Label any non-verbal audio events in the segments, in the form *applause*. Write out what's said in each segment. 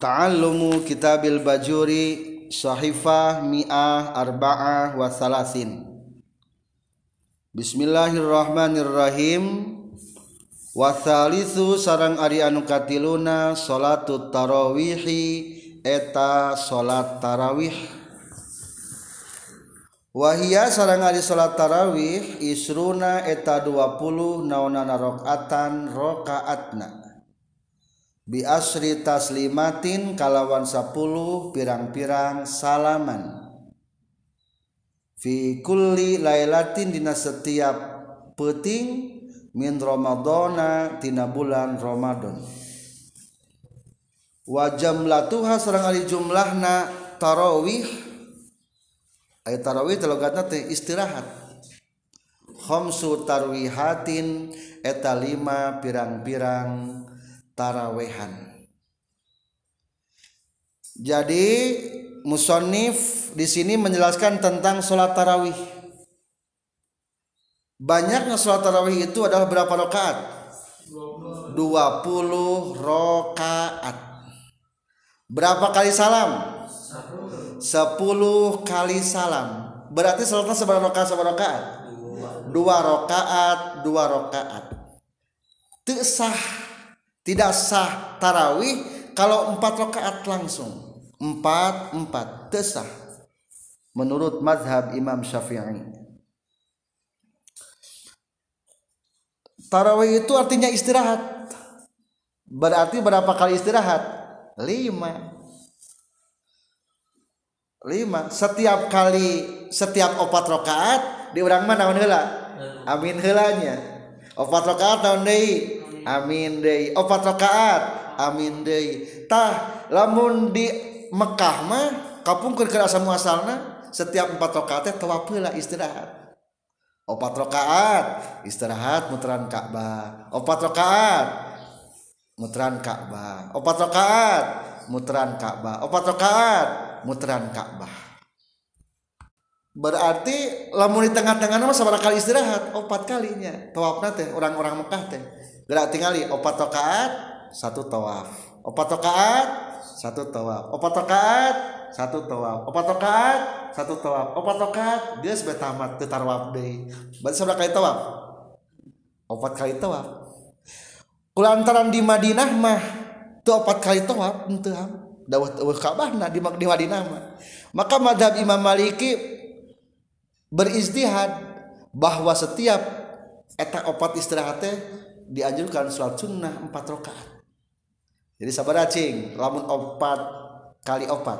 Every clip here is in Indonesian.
Ta'allumu kitabil bajuri sahifah mi'ah arba'ah wa salasin. Bismillahirrahmanirrahim. Wa thalithu sarang ari anu katiluna salatut tarawihi eta salat tarawih. Wahia sarang ari salat tarawih isruna eta 20 naonana rakaatan rakaatna Biasri taslimatin kalawan 10 pirang-pirang salaman. Fi kulli lailatin dina setiap peting min ramadana tina bulan Ramadan. Wa jamlatuha sareng ari jumlahna tarawih. Ay tarawih telogatna teh istirahat. Khamsu tarwihatin eta lima pirang-pirang tarawehan. Jadi musonif di sini menjelaskan tentang sholat tarawih. Banyaknya sholat tarawih itu adalah berapa rakaat? 20 rakaat. Berapa kali salam? 10 kali salam. Berarti sholatnya seberapa rakaat seberapa rakaat? Dua rakaat dua rakaat. Itu sah tidak sah tarawih kalau empat rakaat langsung. Empat empat. Tesah menurut madhab Imam Syafi'i. Tarawih itu artinya istirahat. Berarti berapa kali istirahat? Lima. Lima. Setiap kali setiap opat rakaat di orang mana heula? Amin heulanya. Opat rakaat tahun deui amin deui. Oh, Opat rakaat amin deui. Tah lamun di Mekah mah kapungkur keur asa muasalna setiap empat rakaat teh tawaf heula istirahat. Oh, Opat rakaat istirahat muteran Ka'bah. Oh, Opat rakaat muteran Ka'bah. Opat rakaat muteran Ka'bah. Opat rakaat muteran Ka'bah. Berarti lamun di tengah-tengah nama sabar kali istirahat opat kalinya. Tawafna teh orang-orang Mekah teh. Gerak tinggali opat rakaat satu tawaf. Opat rakaat satu tawaf. Opat rakaat satu tawaf. Opat rakaat satu tawaf. Opat rakaat dia sudah tamat ke tarwaf deui. Berarti sabaraha kali tawaf? Opat kali tawaf. Kulantaran di Madinah mah teu opat kali tawaf henteu dawuh dawuh Ka'bahna di di Madinah mah. Maka madhab Imam Maliki beristihad bahwa setiap eta opat istirahatnya dianjurkan sholat sunnah empat rakaat. Jadi sabar acing lamun opat kali opat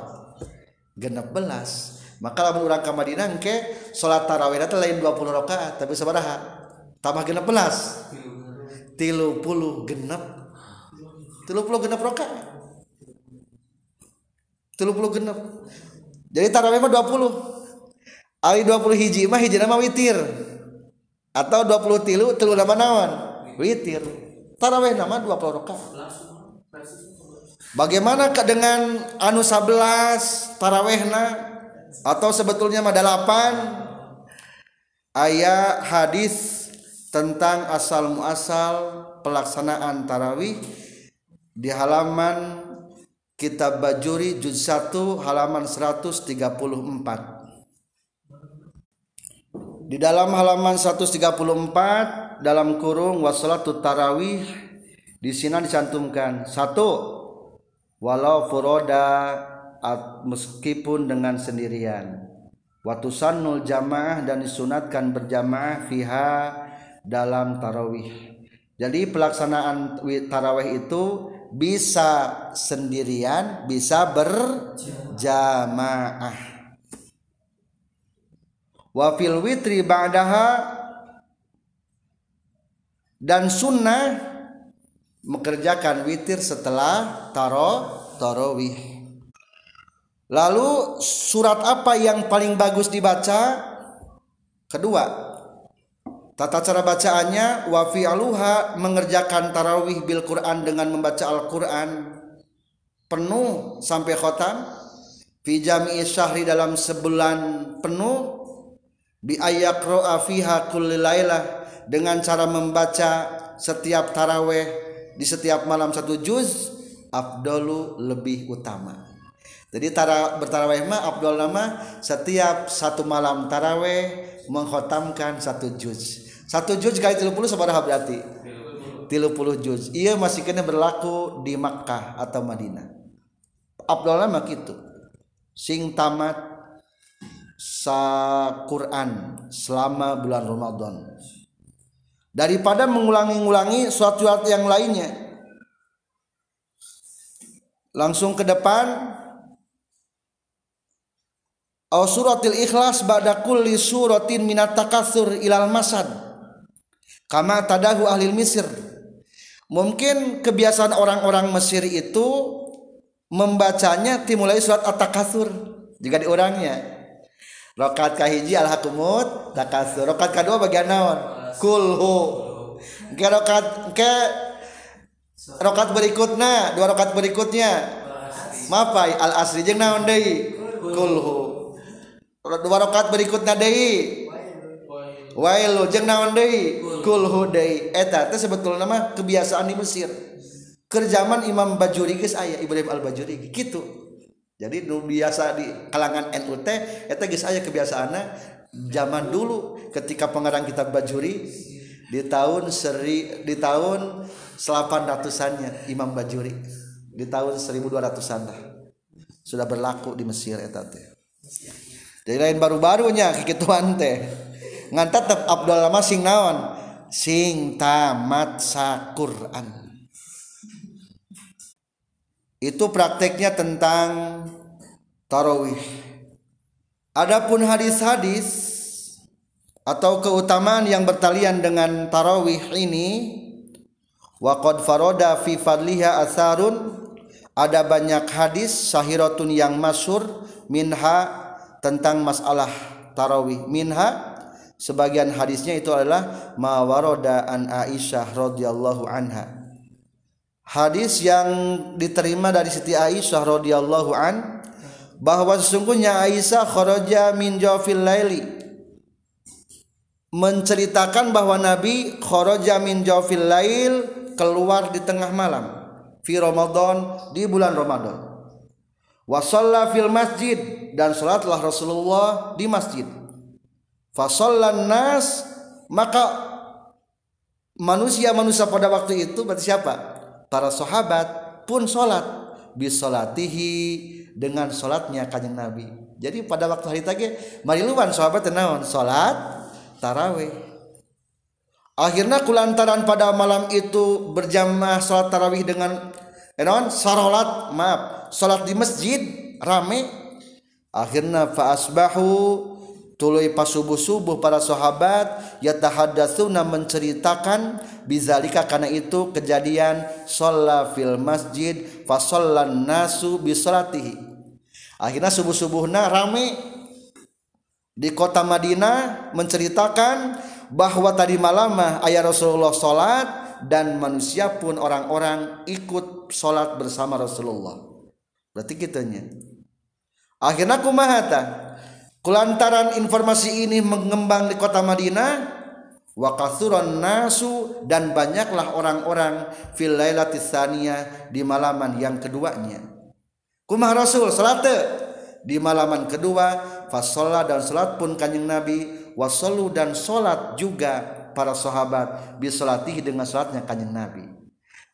genep belas. Maka lamun orang ke Madinah ke sholat tarawih itu lain 20 rakaat tapi sabaraha tambah genep belas. Tilu puluh genep. Tilu puluh genep rakaat. Tilu puluh genep. Jadi tarawih mah 20 Ali 20 hiji mah hiji nama witir. Atau 20 tilu tilu nama naon? Witir. Tarawih nama 20 rakaat. Bagaimana dengan anu 11 tarawehna atau sebetulnya mah 8 ayat hadis tentang asal muasal pelaksanaan tarawih di halaman kitab Bajuri juz 1 halaman 134 di dalam halaman 134 dalam kurung wassalatu tarawih di sini dicantumkan. Satu walau furoda meskipun dengan sendirian. Waktu sanul jamaah dan disunatkan berjamaah fiha dalam tarawih. Jadi pelaksanaan tarawih itu bisa sendirian bisa berjamaah wafil witri ba'daha dan sunnah mengerjakan witir setelah taro tarawih. Lalu surat apa yang paling bagus dibaca? Kedua, tata cara bacaannya wa aluha mengerjakan tarawih bil Quran dengan membaca Al-Qur'an penuh sampai khotam fi jami'i syahri dalam sebulan penuh bi ayaqra fiha kulli lailah. Dengan cara membaca setiap taraweh di setiap malam satu juz Abdullu lebih utama. Jadi tara bertaraweh mah Abdul nama setiap satu malam taraweh mengkhotamkan satu juz. Satu juz kali 30 sabaraha berarti? 30 juz. Iya masih kena berlaku di Makkah atau Madinah. Abdul nama gitu. Sing tamat sa Quran selama bulan Ramadan daripada mengulangi-ulangi suatu yang lainnya langsung ke depan Aw suratil ikhlas ba'da kulli suratin minat takatsur ilal masad. Kama tadahu ahli Mesir. Mungkin kebiasaan orang-orang Mesir itu membacanya dimulai surat at-takatsur jika di orangnya. Rokat kahiji al-hakumut takatsur. Rokat kedua bagian naon? Kulhu. Ke rokat ke rokat berikutnya, dua rokat berikutnya. Mapai al-asri jeung naon deui? Kulhu dua rakaat berikutnya deui wailu jeung naon deui kulhu deui eta teh sebetulna mah kebiasaan di Mesir kerjaman Imam Bajuri geus aya Ibrahim Al-Bajuri gitu jadi nu biasa di kalangan NU teh eta geus aya kebiasaanna zaman dulu ketika pengarang kitab Bajuri di tahun seri di tahun 800-annya Imam Bajuri. Di tahun 1200-an sudah berlaku di Mesir eta teh. Jadi lain baru-barunya kikituan teh. Ngan tetep Abdul lama sing naon? Sing tamat saquran itu prakteknya tentang tarawih. Adapun hadis-hadis atau keutamaan yang bertalian dengan tarawih ini waqad faroda fi fadliha asarun ada banyak hadis sahiratun yang masyur minha tentang masalah tarawih. Minha sebagian hadisnya itu adalah mawaroda an Aisyah radhiyallahu anha hadis yang diterima dari Siti Aisyah radhiyallahu an bahwa sesungguhnya Aisyah kharaja min jawfil laili menceritakan bahwa Nabi kharaja min jawfil lail keluar di tengah malam fi Ramadan di bulan Ramadan Wasalla fil masjid dan salatlah Rasulullah di masjid. Fasallan nas maka manusia-manusia pada waktu itu berarti siapa? Para sahabat pun salat bisolatihi dengan salatnya kanjeng Nabi. Jadi pada waktu hari tage mariluan sahabat tenawan salat tarawih. Akhirnya kulantaran pada malam itu berjamaah salat tarawih dengan enon sarolat maaf salat di masjid rame akhirnya fa asbahu tuluy pas subuh-subuh para sahabat yatahaddatsuna menceritakan bizalika karena itu kejadian shalla fil masjid fa shallan nasu bi salatihi akhirnya subuh-subuhna rame. Di kota Madinah menceritakan bahwa tadi malam ayah Rasulullah salat dan manusia pun orang-orang ikut salat bersama Rasulullah. Berarti kitanya. Akhirnya kumahata kulantaran informasi ini mengembang di kota Madinah wa nasu dan banyaklah orang-orang fil di malaman yang keduanya. Kumah rasul salat. Di malaman kedua fasolla dan salat pun kanjeng nabi wasallu dan salat juga para sahabat bisolatihi dengan salatnya kanjeng nabi.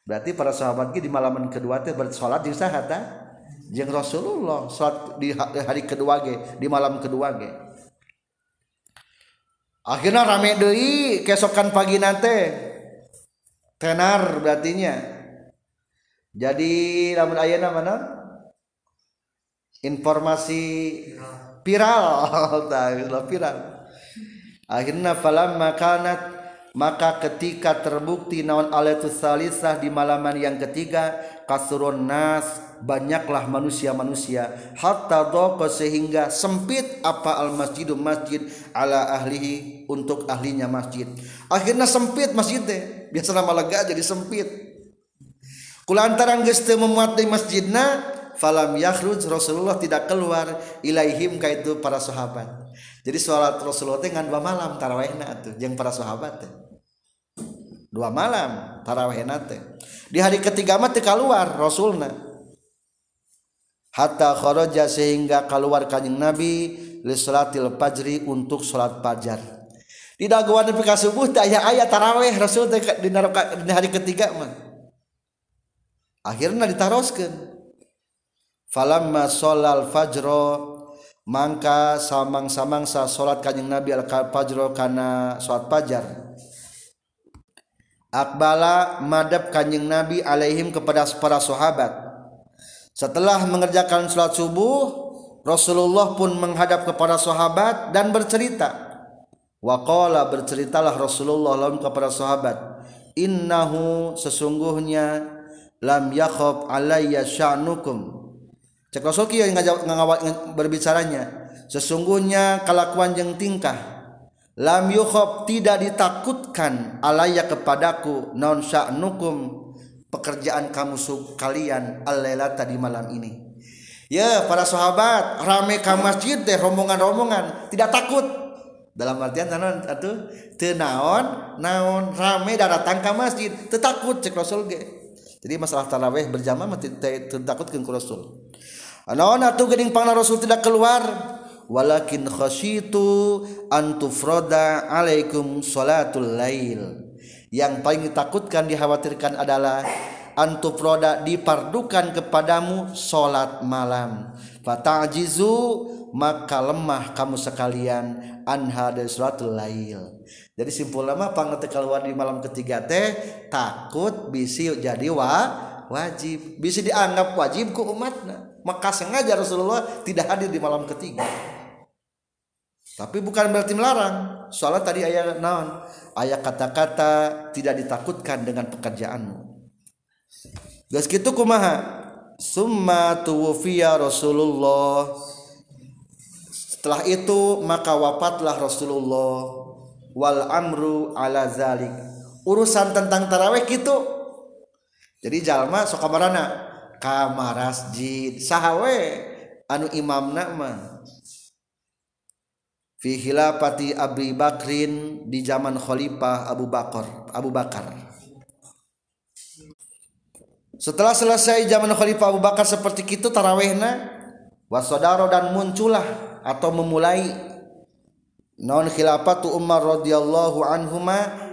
Berarti para sahabat di malaman kedua teh bersolat di sahata jeung Rasulullah salat di hari kedua ge di malam kedua ge. Akhirnya rame deui kesokan pagi nate. Tenar berartinya. Jadi lamun ayeuna mana informasi viral. *laughs* tah viral. Akhirnya falam makanat maka ketika terbukti naon alatus salisah di malaman yang ketiga kasurun nas banyaklah manusia-manusia. Hatta dhaqqa sehingga sempit apa al masjidu masjid ala ahlihi untuk ahlinya masjid. Akhirnya sempit masjid teh biasa nama lega jadi sempit. Kulantaran geus memuat di masjidna falam yakhruj Rasulullah tidak keluar ilaihim ka itu para sahabat. Jadi salat Rasulullah teh ngan dua malam tarawihna atuh jeung para sahabat teh dua malam tarawehnate di hari ketiga mati keluar Rasulna. Hatta kharaja sehingga keluar kanjeng Nabi lisolatil fajri untuk sholat fajar. Di daguan nepi ka subuh teh aya aya taraweh Rasul teh di, di hari ketiga mah. Akhirnya ditaroskeun. Falamma sholal fajro mangka samang-samangsa sholat kanjeng Nabi al fajro kana sholat fajar. Akbala madab kanjing Nabi alaihim kepada para sahabat. Setelah mengerjakan salat subuh Rasulullah pun menghadap kepada sahabat dan bercerita. Waqala berceritalah Rasulullah lalu kepada sahabat innahu sesungguhnya lam yakhab alayya sya'nukum. Cek Rasul ngawat berbicaranya sesungguhnya kelakuan jeung tingkah lam yukhob tidak ditakutkan alaya kepadaku non sya'nukum? Pekerjaan kamu sub kalian alaila tadi malam ini. Ya para sahabat rame ke masjid deh rombongan-rombongan. Tidak takut. Dalam artian naon atuh? Teu naon naon rame datang ke masjid. Teu takut cek rasul ge. Jadi masalah tarawih berjamaah teu takut ke rasul. Naon atuh geuning pangna rasul tidak keluar? Walakin khasyitu an tufrada alaikum salatul lail. Yang paling ditakutkan dikhawatirkan adalah antufroda dipardukan kepadamu salat malam. Fata'jizu maka lemah kamu sekalian anha dari salatul lail. Jadi simpul lama pang keluar di malam ketiga teh takut bisi jadi wa wajib bisa dianggap wajib ku umatna maka sengaja Rasulullah tidak hadir di malam ketiga tapi bukan berarti melarang. Soalnya tadi ayat naon? Ayat kata-kata tidak ditakutkan dengan pekerjaanmu. Gas gitu kumaha? Summa tuwfiya Rasulullah. Setelah itu maka wafatlah Rasulullah. Wal amru ala zalik. Urusan tentang taraweh gitu jadi jalma sok kamarana? Kamar sahawe anu imam nama fi hilafati Abi Bakrin di zaman Khalifah Abu Bakar Abu Bakar. Setelah selesai zaman Khalifah Abu Bakar seperti itu tarawehna wasodaro dan muncullah atau memulai non khilafatu Umar radhiyallahu anhuma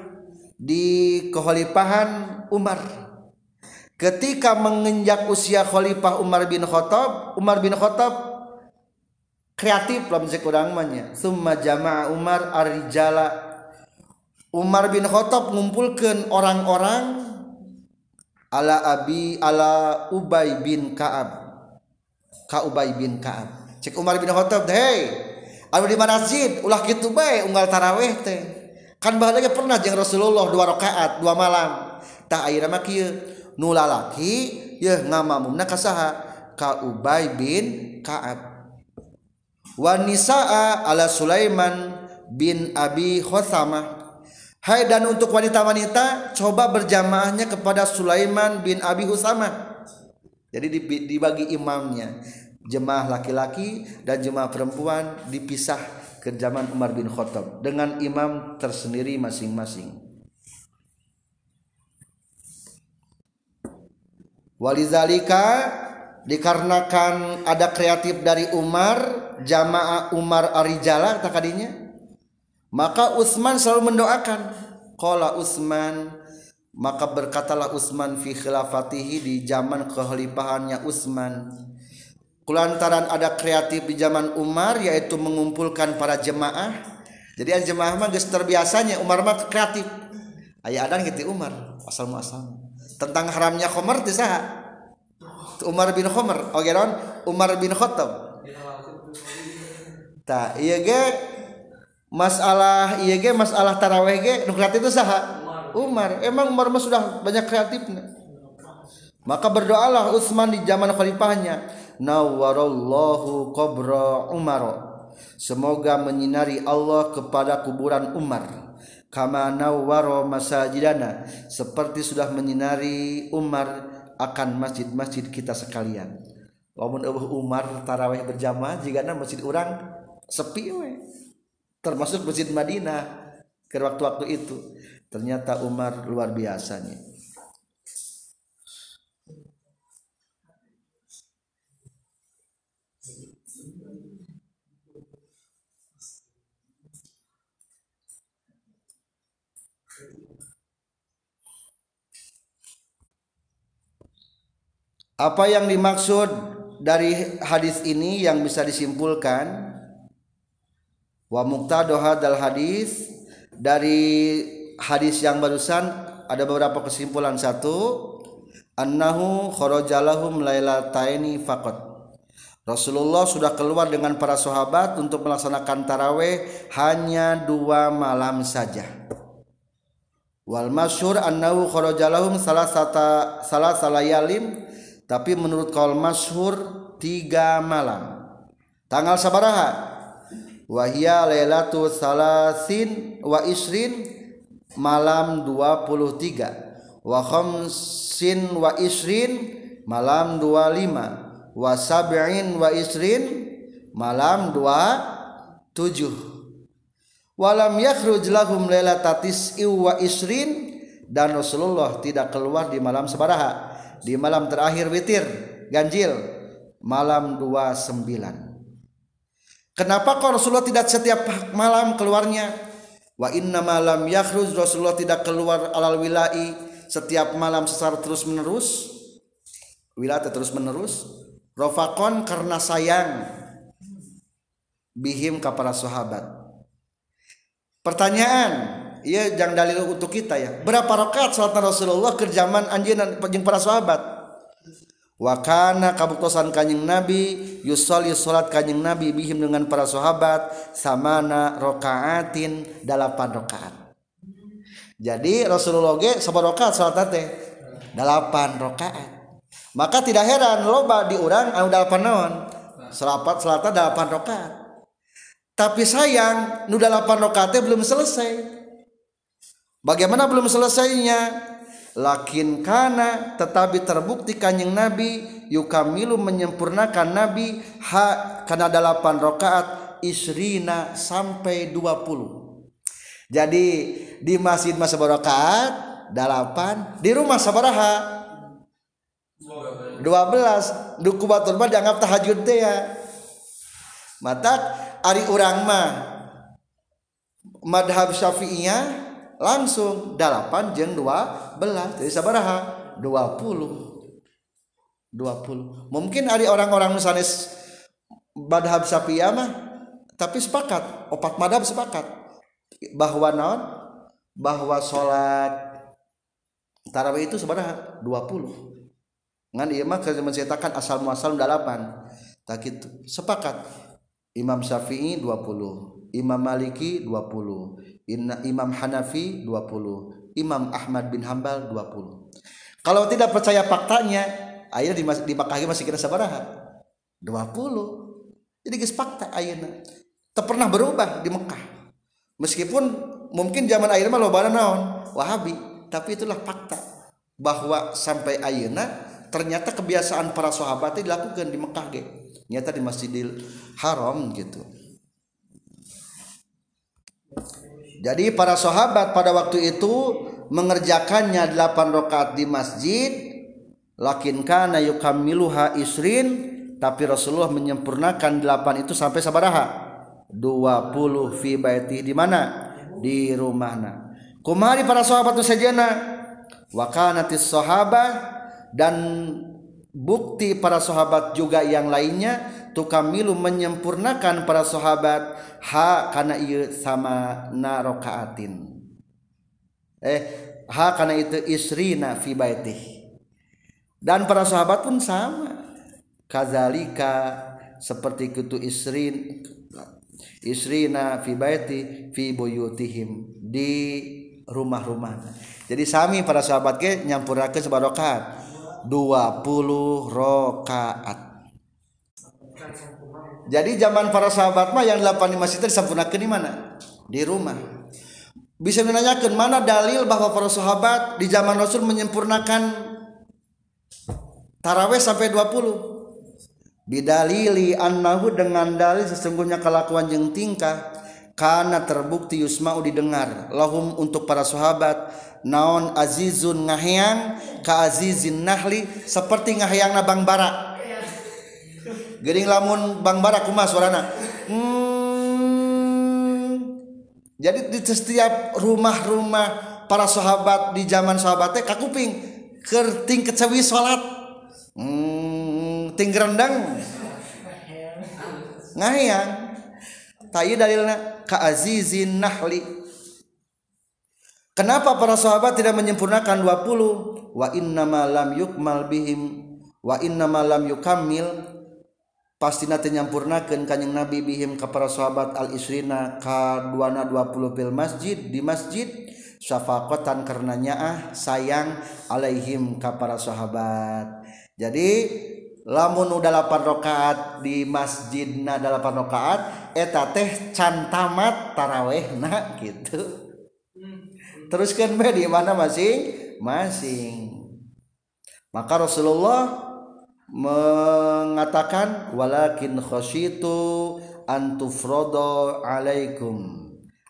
di kekhalifahan Umar. Ketika menginjak usia Khalifah Umar bin Khattab Umar bin Khattab kreatif lah mencek kurang manya summa jama'a Umar arjala Umar bin Khattab ngumpulkeun orang-orang ala abi ala Ubay bin Ka'ab. Ka Ubay bin Ka'ab. Cek Umar bin Khattab hey anu di masjid ulah kitu bae unggal taraweh teh. Kan bahagia pernah jeung Rasulullah dua rakaat dua malam. Tah ayeuna mah kieu. Nu lalaki yeuh ngamamumna ka saha? Ka Ubay bin Ka'ab. Wa nisaa ala Sulaiman bin Abi Khothamah Hai dan untuk wanita-wanita coba berjamaahnya kepada Sulaiman bin Abi Husamah. Jadi dibagi imamnya. Jemaah laki-laki dan jemaah perempuan dipisah ke zaman Umar bin Khattab dengan imam tersendiri masing-masing. walizalika dikarenakan ada kreatif dari Umar jamaah Umar Arijala takadinya maka Utsman selalu mendoakan. Qala Utsman maka berkatalah Utsman fi khilafatihi di zaman kekhalifahannya Utsman kulantaran ada kreatif di zaman Umar yaitu mengumpulkan para jemaah. Jadi jemaah mah geus terbiasanya Umar mah kreatif. Aya adan gitu Umar asal muasal. Tentang haramnya khomer di saha? Umar bin Khomer oke non Umar bin Khattab tak iya ge. Masalah iya ge masalah taraweh ge. Nu itu saha? Umar. Emang Umar mah sudah banyak kreatifnya. Maka berdoalah Utsman di zaman khalifahnya. Nawwarallahu qabra Umar. Semoga menyinari Allah kepada kuburan Umar. Kama nawwaro masajidana. Seperti sudah menyinari Umar akan masjid-masjid kita sekalian. Lamun Umar tarawih berjamaah jigana masjid orang sepi we. termasuk masjid Madinah ke waktu-waktu itu. Ternyata Umar luar biasanya. Apa yang dimaksud dari hadis ini yang bisa disimpulkan? Wa muqtadu hadzal hadis dari hadis yang barusan ada beberapa kesimpulan satu annahu kharajalahum lailataini faqat Rasulullah sudah keluar dengan para sahabat untuk melaksanakan taraweh hanya dua malam saja. Wal masyhur annahu kharajalahum salah sata salah salayalin tapi menurut kaul masyhur tiga malam. Tanggal sabaraha? Wahia lailatu salasin wa isrin malam 23 wa khamsin wa isrin malam 25 wa sab'in wa isrin malam 27 walam yakhruj lahum lailatatis wa isrin. Dan Rasulullah tidak keluar di malam sebaraha. Di malam terakhir witir ganjil malam 29 kenapa kok Rasulullah tidak setiap malam keluarnya wa inna malam yakhruj Rasulullah tidak keluar alal wilai setiap malam secara terus menerus wilayah terus menerus Rofakon karena sayang bihim kepada sahabat. Pertanyaan, iya jangan dalil untuk kita ya. Berapa rakaat salat Rasulullah ke anjeun jeung para sahabat? wakana kabuktosan kanyeng nabi yusoli salat kanyeng nabi bihim dengan para sahabat samana rokaatin dalapan rokaat. Jadi Rasulullah ge sabarokaat salat teh dalapan rokaat. Maka tidak heran loba diurang anu dalapan naon? Selapat selatan dalapan rokaat. Tapi sayang nu dalapan rokaatnya belum selesai. Bagaimana belum selesainya? Lakin kana tetapi terbukti kanjeng nabi yukamilu menyempurnakan nabi ha karena dalapan rokaat isrina sampai 20 jadi di masjid masa rokaat dalapan di rumah sabaraha 12 duku batur mah dianggap tahajud teh ya. Mata ari urang mah madhab syafi'iyah langsung 8 jeng 12 jadi sabaraha 20 20 mungkin ari orang-orang misalnya madhab syafi'iyah mah tapi sepakat. Opat madhab sepakat. Bahwa naon? Bahwa sholat tarawih itu sebenarnya 20 ngan ieu mah keur menceritakan asal muasal dalapan. Tak gitu. Sepakat. Imam Syafi'i 20 Imam Maliki 20 Imam Hanafi 20 Imam Ahmad bin Hambal 20 kalau tidak percaya faktanya ayo di, di Makkah masih kira sabaraha. 20 jadi geus fakta ayeuna. Tak pernah berubah di Mekah meskipun mungkin zaman ayeuna mah lobana naon? Wahabi. Tapi itulah fakta bahwa sampai ayeuna ternyata kebiasaan para sahabat dilakukan di Mekah ge. Nyata di Masjidil Haram gitu jadi para sahabat pada waktu itu mengerjakannya 8 rakaat di masjid. Lakin kana yukamiluha isrin tapi Rasulullah menyempurnakan 8 itu sampai sabaraha. 20 fi baiti di mana? Di rumahna kumari para sahabat sajana wa kanatis sahabah dan bukti para sahabat juga yang lainnya tukamilu menyempurnakan para sahabat ha karena ieu sama narokaatin. Eh ha karena itu isrina fi baitih. Dan para sahabat pun sama. Kazalika seperti itu isrin isrina fi baiti fi buyutihim di rumah-rumah. Jadi sami para sahabat ke nyampurakeun sabarokat 20 rakaat jadi zaman para sahabat mah yang 8 di masjid disempurnakan di mana? Di rumah. Bisa menanyakan mana dalil bahwa para sahabat di zaman Rasul menyempurnakan taraweh sampai 20 bidalili annahu dengan dalil sesungguhnya kelakuan jeng tingkah karena terbukti yusma'u didengar. Lahum untuk para sahabat naon azizun ngahyang ka azizin nahli seperti ngahyangna bang bara gering lamun bang bara kumaha suarana? Hmm. jadi di setiap rumah-rumah para sahabat di zaman sahabatnya kakuping kerting kecewi salat. Hmm, ting rendang ngahiyang tayi dalilna ka'azizin nahli. Kenapa para sahabat tidak menyempurnakan 20? Wa innama lam yukmal bihim. Wa innama lam yukammil pastina tenyampurnakan kanyang nabi bihim ke para sahabat al isrina ka 220 fil masjid di masjid syafakotan karenanya ah sayang alaihim ka para sahabat. Jadi lamun udah 8 rakaat di masjid na 8 rakaat eta teh can tamat taraweh na gitu. Teruskan be di mana masing masing maka Rasulullah mengatakan walakin khasyitu antufrodo alaikum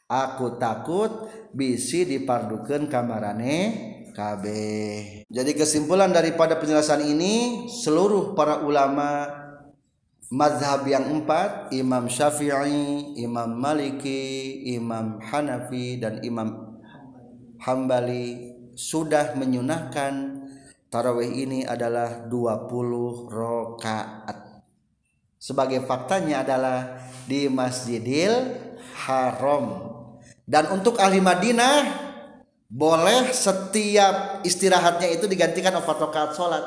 aku takut bisi dipardukan kamarane KB. Jadi kesimpulan daripada penjelasan ini seluruh para ulama mazhab yang empat Imam Syafi'i, Imam Maliki, Imam Hanafi dan Imam Hambali sudah menyunahkan tarawih ini adalah 20 rakaat. Sebagai faktanya adalah di Masjidil Haram. Dan untuk ahli Madinah boleh setiap istirahatnya itu digantikan opat rakaat sholat.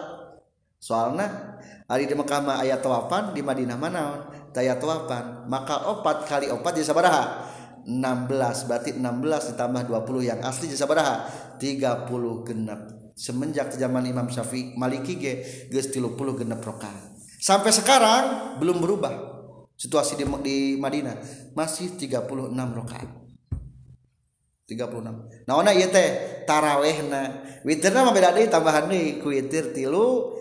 Soalnya hari di Mekah mah ayat tawapan di Madinah mana ayat tawapan maka opat kali opat jadi sabaraha. 16 berarti 16 ditambah 20 yang asli jadi sabaraha. 30 genap semenjak zaman Imam Syafi'i Maliki ge geus 30 genap rakaat sampai sekarang belum berubah situasi di, di Madinah. Masih 36 rakaat 36 naona ieu teh tarawehna. Witirna mah beda deui tambahan deui ku witir tilu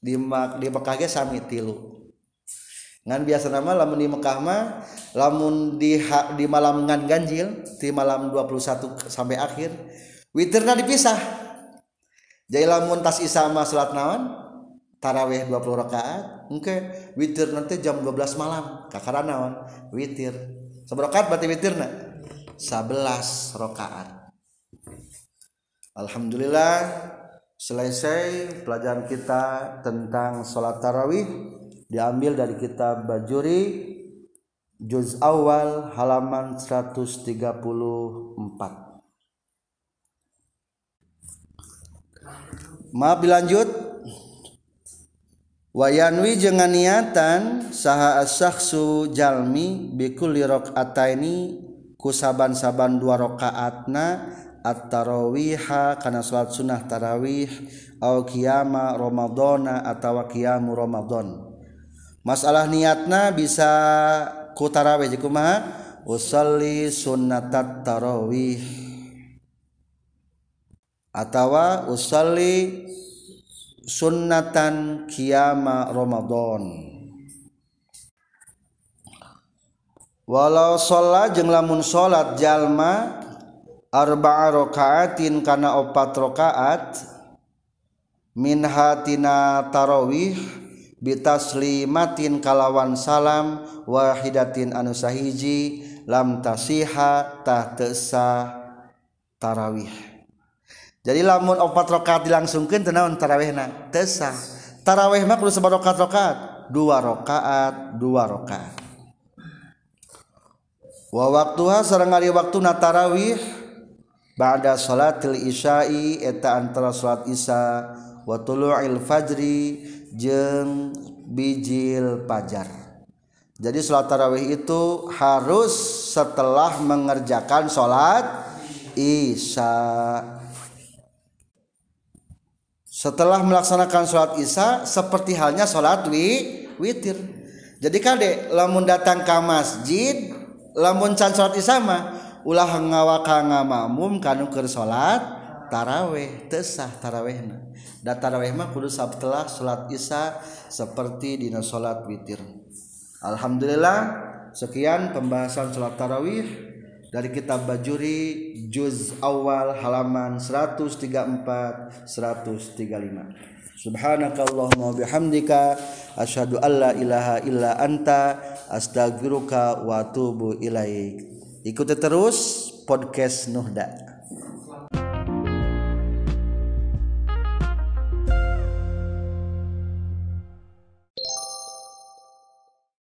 di di Mekah ge sami tilu. Ngan biasa nama lamun di Mekah mah lamun di di malam ngan ganjil di malam 21 sampai akhir witirna dipisah jadi lamun tas isa mah salat naon? Taraweh 20 rakaat. Engke witir nanti jam 12 malam. Kakara naon? Witir. Seberapa berarti witirna? 11 rakaat. Alhamdulillah selesai pelajaran kita tentang sholat tarawih. Diambil dari kitab Bajuri juz awal halaman 134 maaf dilanjut. Wayanwi jangan niatan saha asaksu jalmi bikulli rakaataini ku saban-saban dua rakaatna at-tarawiha kana salat sunnah tarawih au qiyama ramadhana atawa qiyamu ramadhan. Masalah niatna bisa ku tarawih kumaha? Usalli sunnatat tarawih. atawa usalli sunnatan qiyama Ramadan. Walau sholat jeng lamun sholat jalma arba'a rakaatin kana opat rakaat min hatina tarawih bitaslimatin kalawan salam wahidatin anu sahiji lam tasiha tahtesa tarawih. Jadi lamun opat rakaat dilangsungkeun teu naon? Tarawihna teu sah tarawih mah kudu sabaraha rakaat dua rakaat dua rakaat wa waktuha sareng ari waktu tarawih ba'da salatil isya'i eta antara salat isya wa tulu'il fajri jeung bijil fajar. Jadi salat tarawih itu harus setelah mengerjakan salat isya setelah melaksanakan sholat isya seperti halnya sholat wi, witir. Jadi kade lamun datang ke masjid lamun can salat isama ulah ngawaka ngamamum kanu keur salat taraweh tesah tarawehna. Da taraweh mah kudu setelah salat isya seperti dina salat witir. Alhamdulillah sekian pembahasan salat tarawih dari kitab Bajuri juz awal halaman 134 135 Subhanakallahumma bihamdika asyhadu alla ilaha illa anta astaghfiruka wa atubu ilaik. Ikuti terus podcast Nuhda.